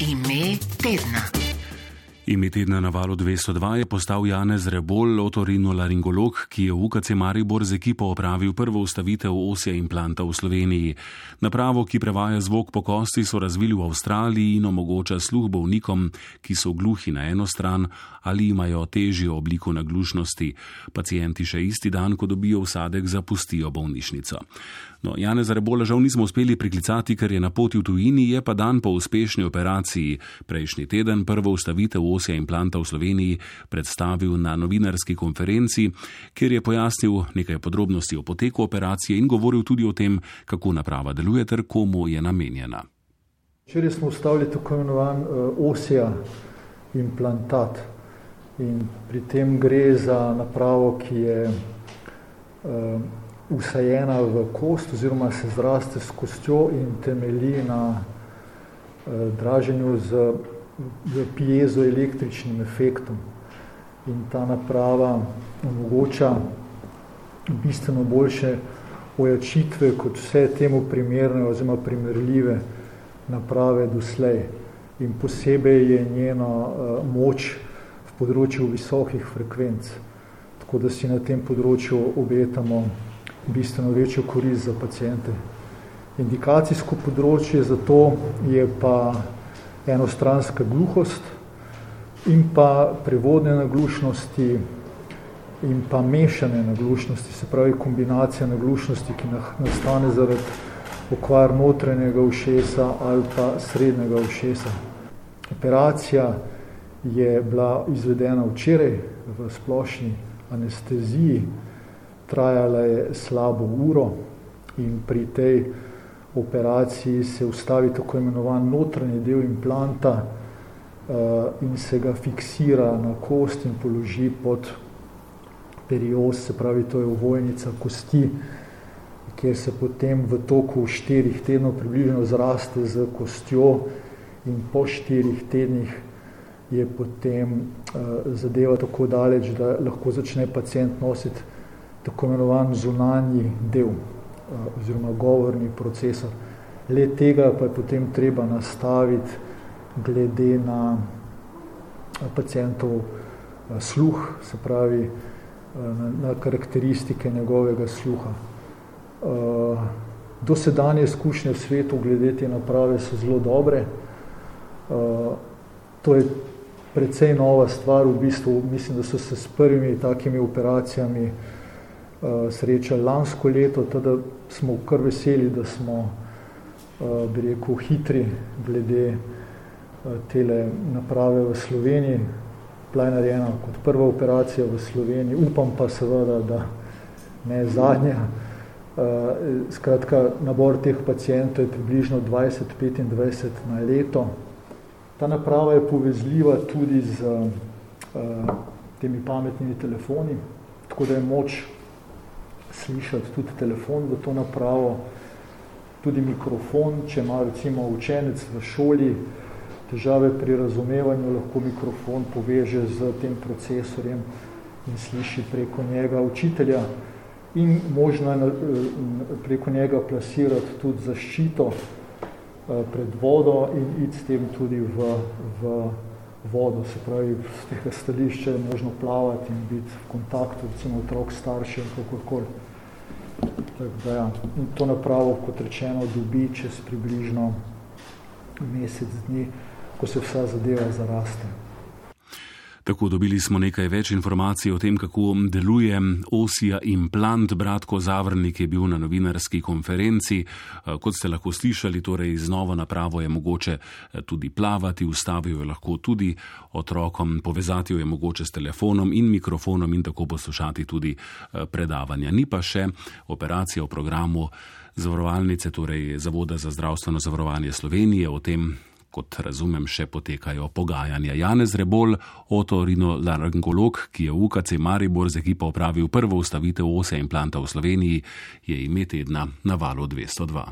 Ime tedna. Ime tedna na valu 202 je postal Janez Rebol, otorinolaringolog, ki je v UKC Maribor z ekipo opravil prvo ustavitev osja implanta v Sloveniji. Napravo, ki prevaja zvok po kosti, so razvili v Avstraliji in omogoča sluh bolnikom, ki so gluhi na eno stran ali imajo težjo obliko naglušnosti. Pacijenti še isti dan, ko dobijo vsadek, zapustijo bolnišnico. No, Janez Rebola žal nismo uspeli priklicati, ker je na poti v tujini, je pa dan po uspešni operaciji. Prejšnji teden prvo ustavitev osja implanta v Sloveniji predstavil na novinarski konferenci, kjer je pojasnil nekaj podrobnosti o poteku operacije in govoril tudi o tem, kako naprava deluje ter komu je namenjena. Včeraj smo ustavili tako imenovan uh, osja implantat in pri tem gre za napravo, ki je uh, usajena v kost oziroma se zraste s kostjo in temelji na uh, draženju z piezoelektričnim efektom. In ta naprava omogoča bistveno boljše ojačitve kot vse temu primerne oziroma primerljive naprave doslej. In posebej je njena uh, moč v področju visokih frekvenc. Tako da si na tem področju obetamo bistveno večjo korist za pacijente. Indikacijsko področje za to je pa enostranska gluhost in pa prevodne naglušnosti in pa mešane naglušnosti, se pravi kombinacija naglušnosti, ki nastane zaradi okvar notranjega ušesa ali pa srednjega ušesa. Operacija je bila izvedena včeraj v splošni anesteziji, trajala je slabo uro in pri tej operaciji se ustavi tako imenovan notranji del implanta uh, in se ga fiksira na kost in položi pod perioz, se pravi, to je ovojnica kosti, kjer se potem v toku štirih tednov približno zraste z kostjo in po štirih tednih je potem uh, zadeva tako daleč, da lahko začne pacijent nositi tako imenovan zunanji del. Oziroma govorni procesor. Le tega pa je potem treba nastaviti glede na pacijentov sluh, se pravi na, na karakteristike njegovega sluha. Dosedanje izkušnje v svetu glede te naprave so zelo dobre. To je precej nova stvar, v bistvu mislim, da so se s prvimi takimi operacijami uh, srečali lansko leto, teda smo kar veseli, da smo, uh, bi rekel, hitri glede uh, tele naprave v Sloveniji. Bila je narejena kot prva operacija v Sloveniji, upam pa seveda, da ne zadnja. Skratka, nabor teh pacijentov je približno 20-25 na leto. Ta naprava je povezljiva tudi z temi pametnimi telefoni, tako da je moč slišati tudi telefon v to napravo, tudi mikrofon, če ima recimo učenec v šoli težave pri razumevanju, lahko mikrofon poveže z tem procesorjem in sliši preko njega učitelja in možno je preko njega plasirati tudi zaščito eh, pred vodo in iti s tem tudi v, v vodo, se pravi, z tega stališča je možno plavati in biti v kontaktu, recimo otrok, starši in kakorkoli. Tako da ja, in to napravo, kot rečeno, dobi čez približno mesec dni, ko se vsa zadeva zaraste. Tako dobili smo nekaj več informacij o tem, kako deluje osija implant. Bratko Zavrnik je bil na novinarski konferenci. Eh, kot ste lahko slišali, torej z novo napravo je mogoče eh, tudi plavati, ustavijo jo lahko tudi otrokom, povezati jo je mogoče s telefonom in mikrofonom in tako poslušati tudi eh, predavanja. Ni pa še operacija v programu zavarovalnice, torej Zavoda za zdravstveno zavarovanje Slovenije o tem, kot razumem, še potekajo pogajanja. Janez Rebol, otorinolaryngolog, ki je v UKC Maribor z ekipo opravil prvo ustavitev ose implanta v Sloveniji, je ime tedna na valu 202.